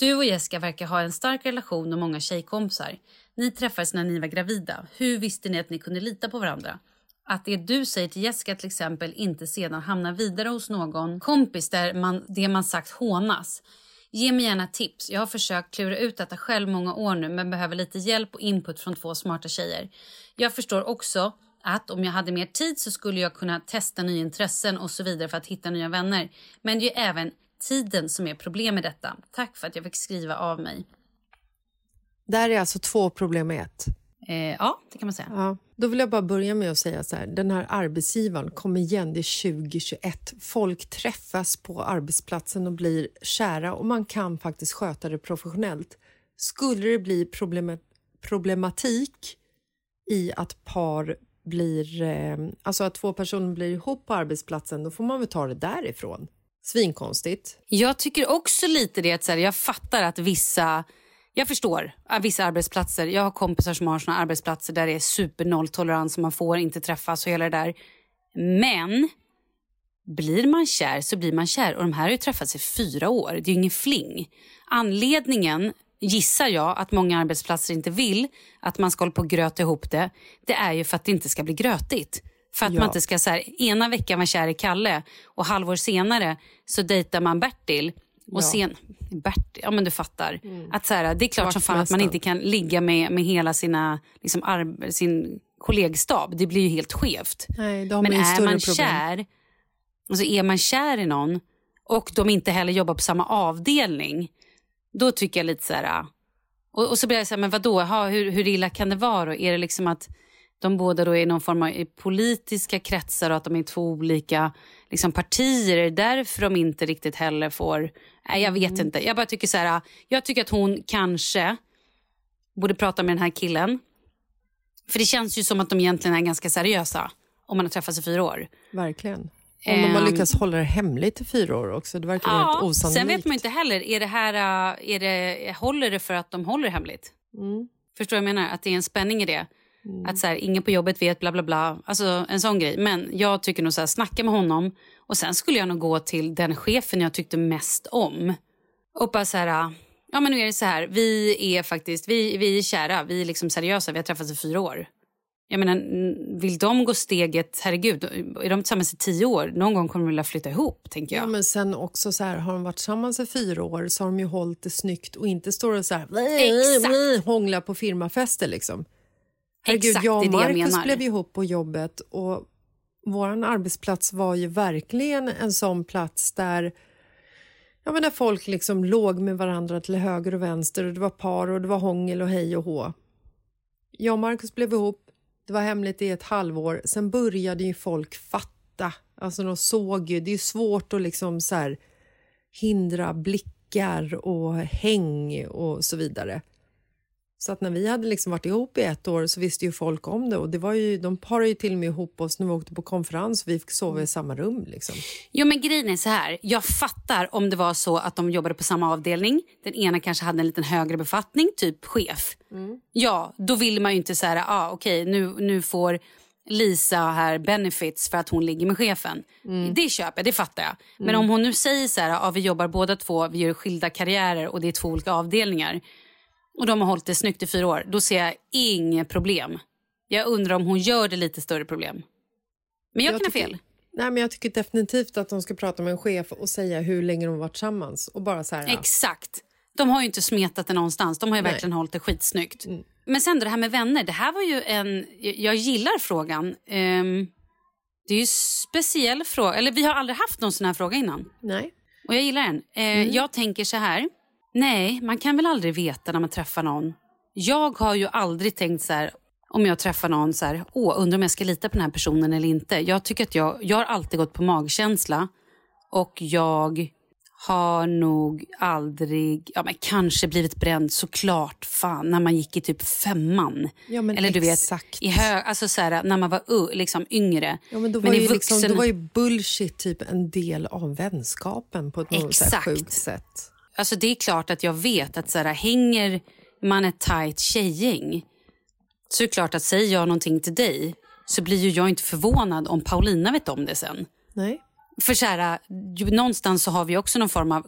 Du och Jessica verkar ha en stark relation och många tjejkompisar. Ni träffades när ni var gravida. Hur visste ni att ni kunde lita på varandra? Att det du säger till Jessica till exempel inte sedan hamnar vidare hos någon kompis där man, det man sagt hånas. Ge mig gärna tips. Jag har försökt klura ut detta själv många år nu men behöver lite hjälp och input från två smarta tjejer. Jag förstår också att om jag hade mer tid så skulle jag kunna testa nya intressen och så vidare för att hitta nya vänner. Men det är ju även tiden som är problem med detta. Tack för att jag fick skriva av mig. Där är alltså två problem i ett. Eh, ja, det kan man säga. Ja. Då vill jag bara börja med att säga så här, den här arbetsgivaren, kom igen, det är 2021. Folk träffas på arbetsplatsen och blir kära och man kan faktiskt sköta det professionellt. Skulle det bli problem problematik i att par blir, eh, alltså att två personer blir ihop på arbetsplatsen, då får man väl ta det därifrån. Svinkonstigt. Jag tycker också lite det att så här, jag fattar att vissa jag förstår att vissa arbetsplatser, jag har kompisar som har såna arbetsplatser där det är supernolltolerans och man får inte träffas och hela det där. Men blir man kär så blir man kär och de här har ju träffats i fyra år. Det är ju ingen fling. Anledningen gissar jag att många arbetsplatser inte vill att man ska hålla på och gröta ihop det. Det är ju för att det inte ska bli grötigt. För att Ja. man inte ska så här, ena veckan vara kär i Kalle och halvår senare så dejtar man Bertil. Och Ja. sen, Bertil, ja men du fattar. Att så här, det är klart som fan att man inte kan ligga med, med hela sina, liksom, arb- sin kollegstab. Det blir ju helt skevt. Nej, Men är man problem. kär, alltså är man kär i någon och de inte heller jobbar på samma avdelning, då tycker jag lite så här... Och, och så blir jag så här, men vadå, ha, hur, hur illa kan det vara då? Är det liksom att de båda då är i någon form av politiska kretsar och att de är två olika liksom, partier? Är det därför de inte riktigt heller får... Nej, jag vet inte. Jag bara tycker så här, jag tycker att hon kanske borde prata med den här killen. För det känns ju som att de egentligen är ganska seriösa om man har träffats i fyra år. Verkligen. Om de har Ehm. lyckats hålla det hemligt i fyra år också. Det verkar helt osannolikt. sen vet man inte heller, är det här, äh, är det, håller det för att de håller hemligt? Mm. Förstår jag menar? Att det är en spänning i det. Att så här, ingen på jobbet vet bla bla bla. Alltså en sån grej. Men jag tycker nog så här, snacka med honom. Och sen skulle jag nog gå till den chefen jag tyckte mest om. Och bara så här, ja men nu är det så här. Vi är faktiskt, vi, vi är kära. Vi är liksom seriösa. Vi har träffats i fyra år. Jag menar, vill de gå steget, herregud, är de tillsammans i tio år? Någon gång kommer de vilja flytta ihop, tänker jag. Ja, men sen också så här, har de varit tillsammans i fyra år så har de ju hållit det snyggt och inte står och så här, Exakt. hånglar på firmafester liksom. Herregud, Exakt, jag och det jag Marcus menar. blev ihop på jobbet och vår arbetsplats var ju verkligen en sån plats där Ja, men där folk liksom låg med varandra till höger och vänster och det var par och det var hångel och hej och hå. Jag och Marcus blev ihop, det var hemligt i ett halvår. Sen började ju folk fatta. Alltså de såg ju, det är svårt att liksom så hindra blickar och häng och så vidare. Så att när vi hade liksom varit ihop i ett år så visste ju folk om det och det var ju, de parade ju till och med ihop oss när vi åkte på konferens och vi fick sova i samma rum liksom. Jo men grejen är så här, jag fattar om det var så att de jobbade på samma avdelning. Den ena kanske hade en liten högre befattning, typ chef. Ja, då vill man ju inte så här, ah, okej nu, nu får Lisa här benefits för att hon ligger med chefen. Det köper jag, det fattar jag. Men om hon nu säger så här, ah, vi jobbar båda två, vi gör skilda karriärer och det är två olika avdelningar. Och de har hållit det snyggt i fyra år. Då ser jag inget problem. Jag undrar om hon gör det lite större problem. Men jag, Jag kan ha fel. Nej, men jag tycker definitivt att de ska prata med en chef och säga hur länge de har varit tillsammans och bara så här. ja. Exakt. De har ju inte smetat det någonstans. De har ju Nej. verkligen hållit det skitsnyggt. Men sen då det här med vänner. Det här var ju en... Jag gillar frågan. Ehm, det är ju en speciell fråga. Eller vi har aldrig haft någon sån här fråga innan. Nej. Och jag gillar den. Eh, Jag tänker så här. Nej, man kan väl aldrig veta när man träffar någon. Jag har ju aldrig tänkt så här. Om jag träffar någon så här. Åh, undrar om jag ska lita på den här personen eller inte. Jag tycker att jag... Jag har alltid gått på magkänsla. Och jag har nog aldrig, ja men kanske blivit bränd såklart, fan, när man gick i typ femman. Ja, men Eller du exakt. vet, i hö, alltså så här, när man var u, liksom yngre. Ja, men då var, i ju vuxen- liksom, då var ju bullshit typ en del av vänskapen på ett Exakt. sjukt sätt. Alltså det är klart att jag vet att så här, hänger man ett tajt tjejgäng så är det klart att säger jag någonting till dig så blir ju jag inte förvånad om Paulina vet om det sen. Nej. För så här, någonstans så har vi också någon form av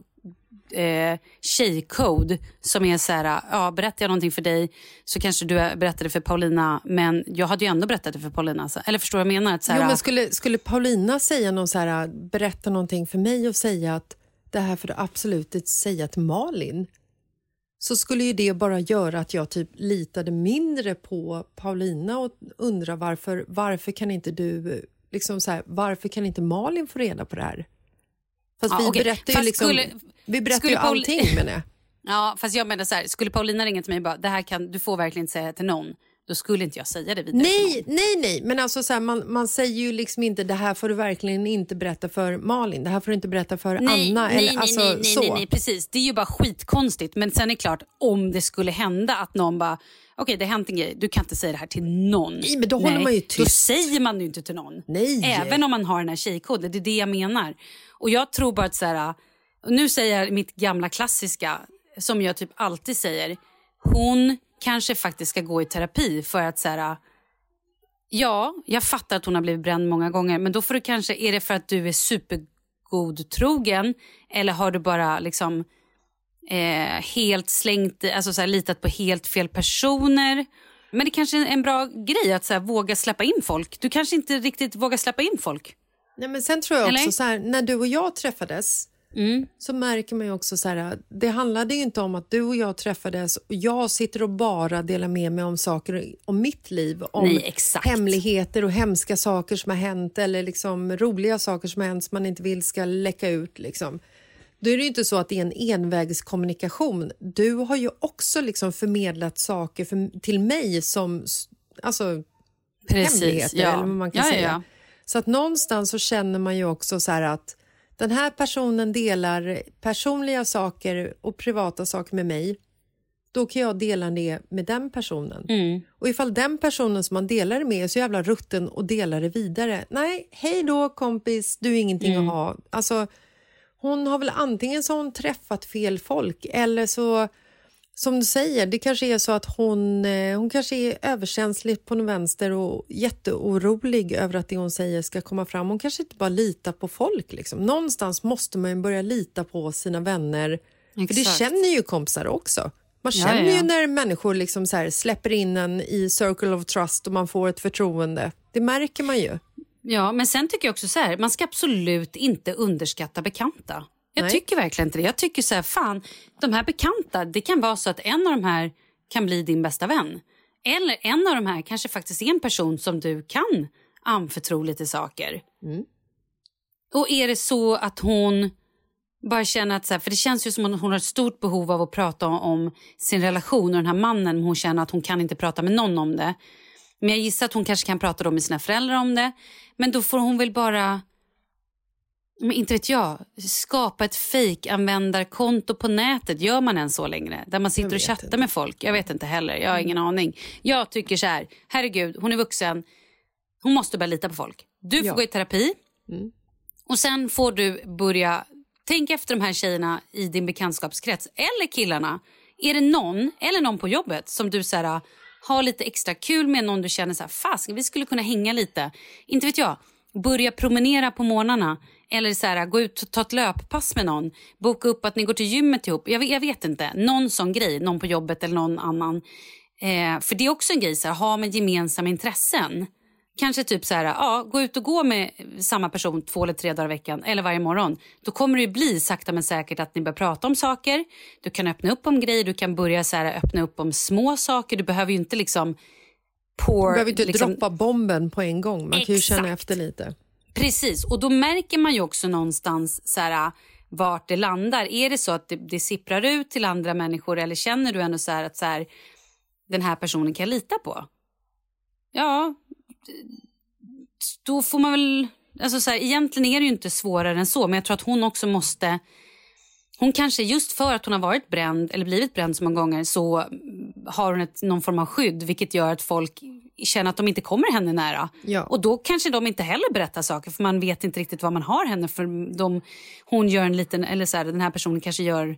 eh, tjejcode som är så här, ja, berättar jag någonting för dig så kanske du berättade för Paulina men jag hade ju ändå berättat det för Paulina. Eller förstår du vad jag menar? Att så här, Jo, men skulle, skulle Paulina säga någon så här, berätta någonting för mig och säga att det här får du absolut inte säga till Malin så skulle ju det bara göra att jag typ litade mindre på Paulina och undrar varför, varför kan inte du, liksom så här, varför kan inte Malin få reda på det här? Fast Ja, vi okej. berättar ju Fast liksom, skulle- vi berättar skulle ju Paul- allting menar jag. <laughs> Ja, fast jag menar så här, skulle Paulina ringa till mig och bara, det här kan, du får verkligen inte säga till någon, då skulle inte jag säga det vidare Nej, nej, nej, men alltså så här, man, man säger ju liksom inte det här får du verkligen inte berätta för Malin, det här får du inte berätta för Nej, Anna. nej, eller, nej, alltså, nej, nej, nej, nej, precis. Det är ju bara skitkonstigt. Men sen är det klart, om det skulle hända att någon bara, okej det har hänt en grej, du kan inte säga det här till någon. Nej, men då håller man ju Då tyst. säger man ju inte till någon. Nej. Även om man har den här tjejkoden, det är det jag menar. Och jag tror bara att så här, nu säger jag mitt gamla klassiska, som jag typ alltid säger, hon kanske faktiskt ska gå i terapi för att så här, Ja, jag fattar att hon har blivit bränd många gånger. Men då får du kanske, är det för att du är supergodtrogen eller har du bara liksom eh, helt slängt, alltså så här, litat på helt fel personer? Men det kanske är en bra grej att så här, våga släppa in folk. Du kanske inte riktigt vågar släppa in folk. Nej, men sen tror jag också Eller? så här, när du och jag träffades Mm. så märker man ju också så här, det handlade ju inte om att du och jag träffades och jag sitter och bara delar med mig om saker om mitt liv, om Nej, hemligheter och hemska saker som har hänt eller liksom roliga saker som har hänt som man inte vill ska läcka ut. Liksom. Då är det ju inte så att det är en envägskommunikation. Du har ju också liksom förmedlat saker för, till mig som alltså, hemligheter eller vad man kan ja, ja, säga. ja. Så att någonstans så känner man ju också så här att den här personen delar personliga saker och privata saker med mig. Då kan jag dela det med den personen. Mm. Och ifall den personen som man delar det med är så jävla rutten och delar det vidare. Nej, hej då kompis, du är ingenting Mm. att ha. Alltså, hon har väl antingen så hon träffat fel folk eller så som du säger, det kanske är så att hon, eh, hon kanske är överkänslig på den vänster och jätteorolig över att det hon säger ska komma fram. Hon kanske inte bara litar på folk. Liksom. Någonstans måste man ju börja lita på sina vänner. För det Exakt. känner ju kompisar också. Man känner ja. ju när människor liksom så släpper in en i circle of trust och man får ett förtroende. Det märker man ju. Ja, men sen tycker jag också så här, man ska absolut inte underskatta bekanta. Jag Nej. tycker verkligen inte det. Jag tycker så här, fan, de här bekanta, det kan vara så att en av de här kan bli din bästa vän. Eller en av de här kanske faktiskt är en person som du kan anförtro lite saker. Och är det så att hon bara känner att, så här, för det känns ju som att hon har ett stort behov av att prata om, sin relation och den här mannen, men hon känner att hon kan inte prata med någon om det. Men jag gissar att hon kanske kan prata med sina föräldrar om det. Men då får hon väl bara, men inte vet jag, skapa ett fake-användarkonto på nätet. Gör man än så längre? Där man sitter och chattar inte. med folk. Jag vet inte heller, jag har ingen aning. Jag tycker så här, herregud, hon är vuxen. Hon måste börja lita på folk. Du får Ja. gå i terapi. Och sen får du börja tänka efter de här tjejerna i din bekantskapskrets. Eller killarna. Är det någon, eller någon på jobbet som du så här, har lite extra kul med, någon du känner så här, fast vi skulle kunna hänga lite. Inte vet jag, börja promenera på morgnarna. Eller så här, gå ut och ta ett löppass med någon. Boka upp att ni går till gymmet ihop. Jag, vet- jag vet inte, någon sån grej. Någon på jobbet eller någon annan. Eh, för det är också en grej, så här, ha med gemensamma intressen. Kanske typ så här, ja, gå ut och gå med samma person två eller tre dagar i veckan eller varje morgon. Då kommer det ju bli sakta men säkert att ni börjar prata om saker. Du kan öppna upp om grejer, du kan börja så här, öppna upp om små saker. Du behöver ju inte liksom... Pour, Du behöver inte liksom, droppa bomben på en gång. Man kan ju känna Exakt. efter lite. Precis, och då märker man ju också någonstans så här, äh, vart det landar. Är det så att det, det sipprar ut till andra människor eller känner du ändå så här att så här, den här personen kan jag lita på? Ja, då får man väl... Alltså så här, egentligen är det ju inte svårare än så, men jag tror att hon också måste... Hon kanske just för att hon har varit bränd eller blivit bränd så många gånger så har hon ett, någon form av skydd vilket gör att folk känner att de inte kommer henne nära. Ja. Och då kanske de inte heller berättar saker för man vet inte riktigt vad man har henne för de, hon gör en liten, eller så här, den här personen kanske gör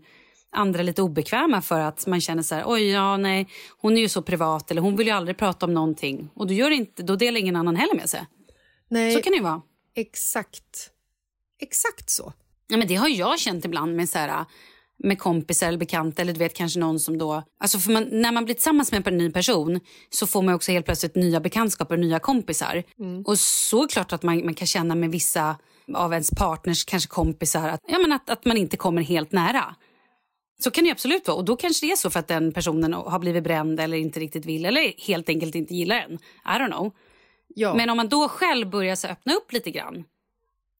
andra lite obekväma för att man känner så här, oj ja nej, hon är ju så privat eller hon vill ju aldrig prata om någonting och då gör inte, då delar ingen annan heller med sig. Nej, Så kan det ju vara. exakt. Exakt så. Ja, men det har jag känt ibland med, så här, med kompisar eller bekanta. Eller du vet kanske någon som då... Alltså för man, när man blir tillsammans med en ny person så får man också helt plötsligt nya bekantskaper och nya kompisar. Och så klart att man, man kan känna med vissa av ens partners kanske kompisar att, ja, men att, att man inte kommer helt nära. Så kan det absolut vara. Och då kanske det är så för att den personen har blivit bränd eller inte riktigt vill eller helt enkelt inte gillar den. I don't know. Ja. Men om man då själv börjar så öppna upp lite grann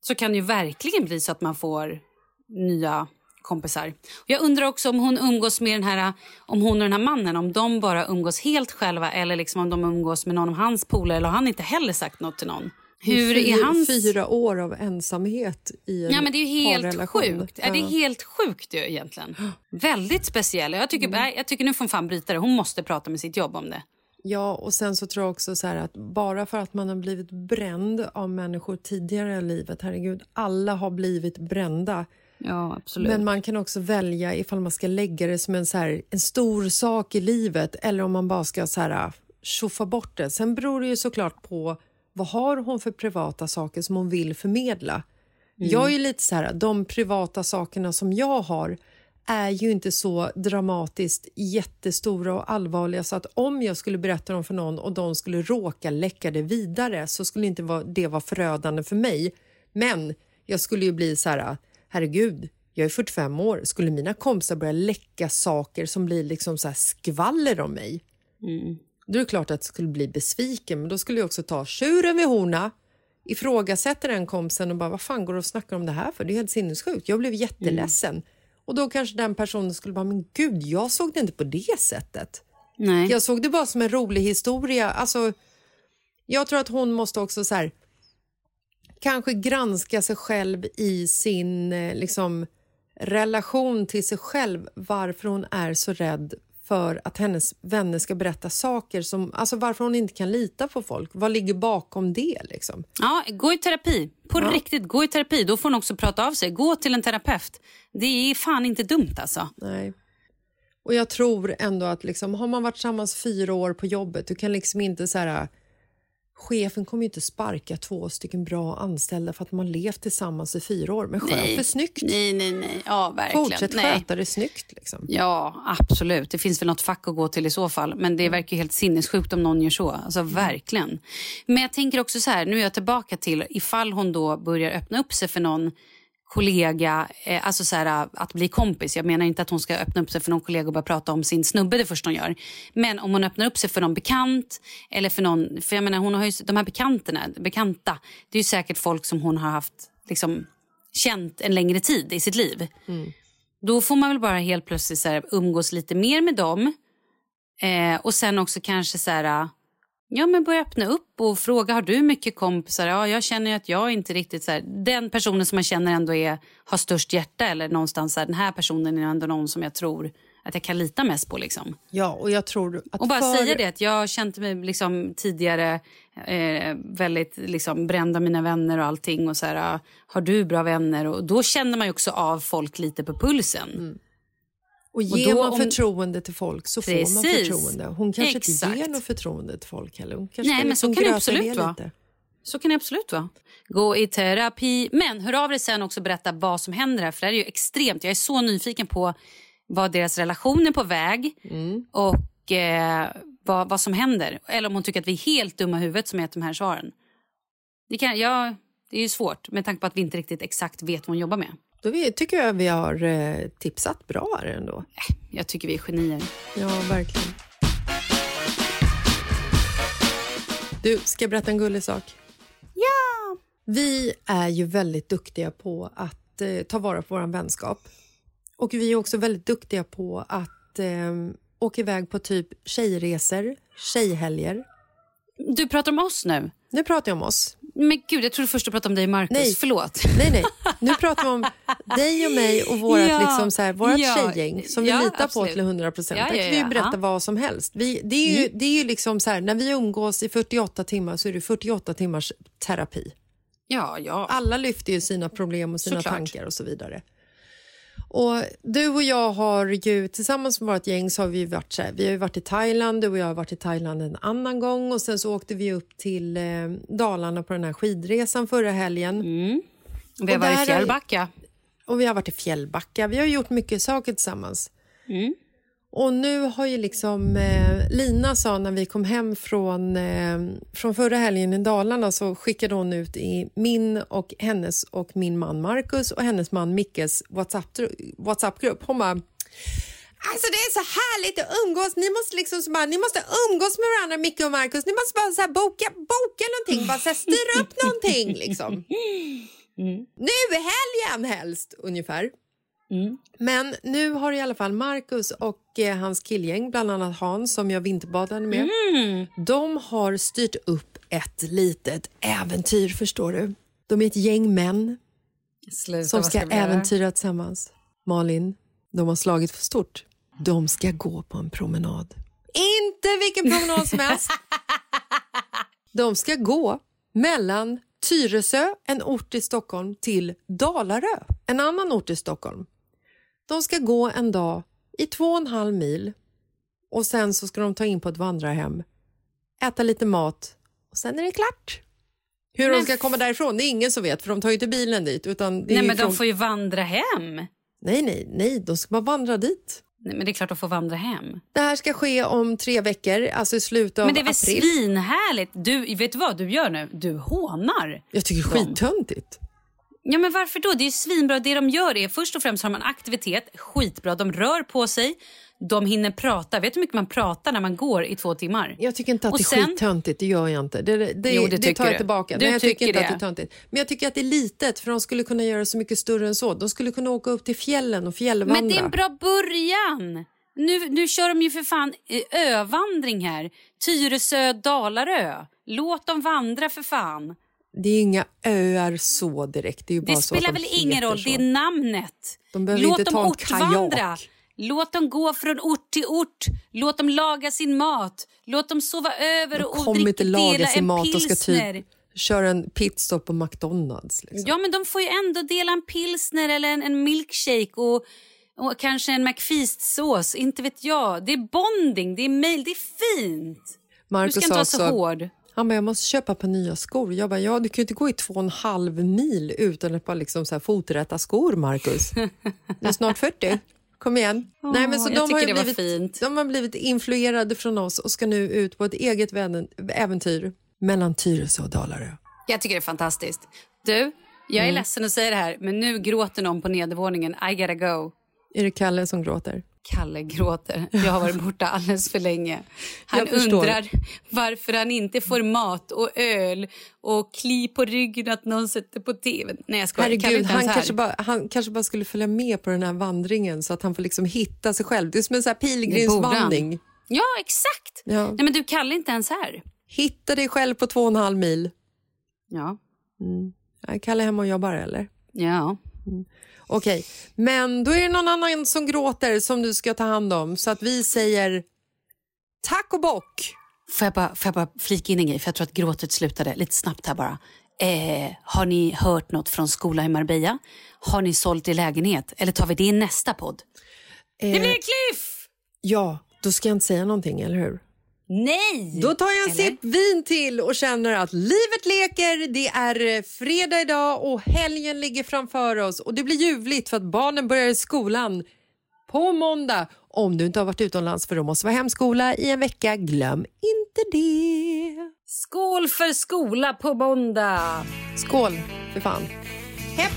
så kan det ju verkligen bli så att man får nya kompisar. Och jag undrar också om hon umgås med den här, om hon och den här mannen, om de bara umgås helt själva eller liksom om de umgås med någon av hans polare eller har han inte heller sagt något till någon? Hur Fy- är hans... Fyra år av ensamhet i en Ja, men det är helt sjukt. Ja. det är helt sjukt ju egentligen. <gasps> Väldigt speciell. Jag tycker, Mm. jag tycker nu får hon fan bryta det. Hon måste prata med sitt jobb om det. Ja, och sen så tror jag också så att bara för att man har blivit bränd av människor tidigare i livet, herregud, alla har blivit brända. Ja, absolut. Men man kan också välja ifall man ska lägga det som en, så här, en stor sak i livet eller om man bara ska så här, tjoffa bort det. Sen beror det ju såklart på vad har hon för privata saker som hon vill förmedla. Jag är ju lite så här, de privata sakerna som jag har är ju inte så dramatiskt jättestora och allvarliga så att om jag skulle berätta dem för någon och de skulle råka läcka det vidare så skulle inte det vara förödande för mig. Men jag skulle ju bli så här, herregud, jag är 45 år, skulle mina kompisar börja läcka saker som blir liksom så här skvaller om mig då är det klart att jag skulle bli besviken, men då skulle jag också ta tjuren vid horna, ifrågasätta den kompisen och bara vad fan går du och snackar om det här för? Det är helt sinnessjukt. Jag blev jätteledsen. Och då kanske den personen skulle bara, men gud, jag såg det inte på det sättet. Nej. Jag såg det bara som en rolig historia. Alltså, jag tror att hon måste också så här, kanske granska sig själv i sin eh, liksom, relation till sig själv. Varför hon är så rädd för att hennes vänner ska berätta saker som, alltså varför hon inte kan lita på folk. Vad ligger bakom det liksom? Ja, gå i terapi. På riktigt, gå i terapi. Då får hon också prata av sig. Gå till en terapeut. Det är fan inte dumt alltså. Nej. Och jag tror ändå att liksom, har man varit tillsammans fyra år på jobbet, du kan liksom inte så här... Chefen kommer ju inte sparka två stycken bra anställda för att man levt tillsammans i fyra år. Men sköt det snyggt. Nej, nej, nej. Ja, verkligen. Fortsätt nej. sköta det snyggt. Liksom. Ja, absolut. Det finns väl något fack att gå till i så fall. Men det verkar ju helt sinnessjukt om någon gör så. Alltså verkligen. Men jag tänker också så här, nu är jag tillbaka till ifall hon då börjar öppna upp sig för någon kollega, eh, alltså så här, att bli kompis. Jag menar inte att hon ska öppna upp sig för någon kollega och börja prata om sin snubbe det första hon gör. Men om hon öppnar upp sig för någon bekant eller för någon, för jag menar hon har ju de här bekanterna, bekanta, det är ju säkert folk som hon har haft liksom känt en längre tid i sitt liv. Då får man väl bara helt plötsligt så här, umgås lite mer med dem. Eh, och sen också kanske så här, ja men börja öppna upp och fråga, har du mycket kompisar? Ja, jag känner att jag inte riktigt så här, den personen som man känner ändå är, har störst hjärta eller någonstans så här, den här personen är ändå någon som jag tror att jag kan lita mest på liksom. Ja, och jag tror att Och bara för... säga det att jag har känt mig liksom tidigare eh, väldigt liksom bränd av mina vänner och allting och så här, har du bra vänner? Och då känner man också av folk lite på pulsen. Mm. Och ger då man om- förtroende till folk så får man Precis. förtroende. Hon kanske inte Exakt. ger något förtroende till folk heller. Hon kanske Nej, men så kan det absolut vara. lite. Så kan det absolut vara. Gå i terapi. Men hör av dig sen också och berätta vad som händer här. För det här är ju extremt. Jag är så nyfiken på vad deras relation är på väg och eh, vad, vad som händer. Eller om hon tycker att vi är helt dumma i huvudet som gett de här svaren. Det, kan, ja, det är ju svårt med tanke på att vi inte riktigt exakt vet vad hon jobbar med. Då vi, tycker jag vi har eh, tipsat bra här ändå. Jag tycker vi är genier. Ja, verkligen. Du, ska jag berätta en gullig sak? Ja! Vi är ju väldigt duktiga på att eh, ta vara på vår vänskap. Och vi är också väldigt duktiga på att eh, åka iväg på typ tjejresor, tjejhelger. Du pratar om oss nu. Nu pratar jag om oss. Men gud, jag trodde först du pratade om dig Marcus. Nej. Förlåt. Nej, nej. Nu pratar vi om dig och mig och vårt, Ja. liksom så här, vårt Ja. tjejgäng som vi Ja, litar på absolut. till 100 procent. Ja, Där kan vi ju berätta. Mm. vad som helst. Vi, det, är ju, det är ju liksom så här, när vi umgås i 48 timmar så är det 48 timmars terapi. Ja, ja. Alla lyfter ju sina problem och sina Såklart. tankar och så vidare. Och du och jag har ju tillsammans med vårt gäng så har vi varit så här, vi har ju varit i Thailand, du och jag har varit i Thailand en annan gång och sen så åkte vi upp till eh, Dalarna på den här skidresan förra helgen. Vi Och har varit i Fjällbacka. Och vi har varit i Fjällbacka. Vi har gjort mycket saker tillsammans. Och nu har ju liksom eh, Lina sa när vi kom hem från, eh, från förra helgen i Dalarna så skickade hon ut i min och hennes och min man Marcus och hennes man Mickes WhatsApp- WhatsApp-grupp. Hon bara Alltså det är så härligt att umgås. Ni måste liksom så bara, ni måste umgås med varandra, Micke och Markus. Ni måste bara så här boka, boka någonting, bara så här styra upp någonting liksom. <laughs> Nu i helgen helst, ungefär. Men nu har i alla fall Marcus och eh, hans killgäng, bland annat Hans som jag vinterbadade med, de har styrt upp ett litet äventyr, förstår du. De är ett gäng män Sluta, som ska göra? äventyra tillsammans. Malin, de har slagit för stort. De ska gå på en promenad. Inte vilken promenad som helst. <laughs> De ska gå mellan Tyresö, en ort i Stockholm, till Dalarö, en annan ort i Stockholm. De ska gå en dag i två och en halv mil och sen så ska de ta in på ett vandrarhem, äta lite mat och sen är det klart. Hur de Men ska komma därifrån, det är ingen som vet för de tar ju inte bilen dit. Utan Nej, men från... de får ju vandra hem. Nej, nej, nej, de ska bara vandra dit. Nej, men det är klart de får vandra hem. Det här ska ske om tre veckor, alltså i slutet av Men det är väl april. svinhärligt? Du, vet du vad du gör nu? Du hånar. Jag tycker det är skittöntigt. Ja, men varför då? Det är svinbra. Det de gör är först och främst har man aktivitet, skitbra. De rör på sig, de hinner prata. Vet du hur mycket man pratar när man går i två timmar? Jag tycker inte att Och det är sen- skittöntigt, det gör jag inte. Det, det, det, Jo, det det tar jag du. tillbaka. Du Nej, jag tycker inte det. att det är töntigt. Men jag tycker att det är litet, för de skulle kunna göra så mycket större än så. De skulle kunna åka upp till fjällen och fjällvandra. Men det är en bra början. Nu, nu kör de ju för fan övandring här. Tyresö, Dalarö. Låt dem vandra för fan. Det är inga öar så direkt. Det, är ju bara Det spelar de väl ingen roll, så. det är namnet. De behöver Låt dem ortvandra. Låt dem gå från ort till ort. Låt dem laga sin mat. Låt dem sova över De och dricka, inte laga dela sin en mat och ska pilsner. typ köra en pitstop på McDonalds. Liksom. Ja, men de får ju ändå dela en pilsner eller en, en milkshake och, och kanske en McFeast-sås. Inte vet jag. Det är bonding, det är mail, det är fint. Du Marcus ska inte vara så hård. Han bara, jag måste köpa par nya skor. Jag bara, ja du kan ju inte gå i två och en halv mil utan ett par liksom så här foträtta skor, Marcus. <laughs> Du är snart 40. Kom igen. Nej, men så de har blivit, fint. De har blivit influerade från oss och ska nu ut på ett eget äventyr mellan Tyresö och Dalarö. Jag tycker det är fantastiskt. Du, jag är Mm. ledsen att säga det här, men nu gråter någon på nedervåningen. I gotta go. Är det Kalle som gråter? Kalle gråter. Jag har varit borta alldeles för länge. Han undrar varför han inte får mat och öl och kli på ryggen att någon sätter på tv. Nej, jag skojar. Kalle Herregud, inte han kanske, bara, han kanske bara skulle följa med på den här vandringen så att han får liksom hitta sig själv. Det är som en så här pilgrimsvandring. Ja, exakt. Ja. Nej, men du, Kalle är inte ens här. Hitta dig själv på två och en halv mil. Ja. Är Kalle hemma och jobbar eller? Ja. Okej, men då är det någon annan som gråter som du ska ta hand om. Så att vi säger tack och bock. Får jag, bara, får jag bara flika in en grej? För jag tror att gråtet slutade lite snabbt här bara. Eh, har ni hört något från skolan i Marbella? Har ni sålt er lägenhet? Eller tar vi det i nästa podd? Det blir en cliff! Ja, då ska jag inte säga någonting, eller hur? Nej! Då tar jag en Eller? sipp vin till och känner att livet leker. Det är eh, fredag idag och helgen ligger framför oss. Och Det blir ljuvligt för att barnen börjar i skolan på måndag. Om du inte har varit utomlands för då måste vara hemskola i en vecka. Glöm inte det. Skål för skola på måndag! Skål, för fan. Hepp!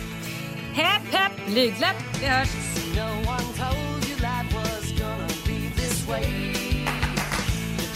Hepp, hepp, blygdläpp. Vi hörs.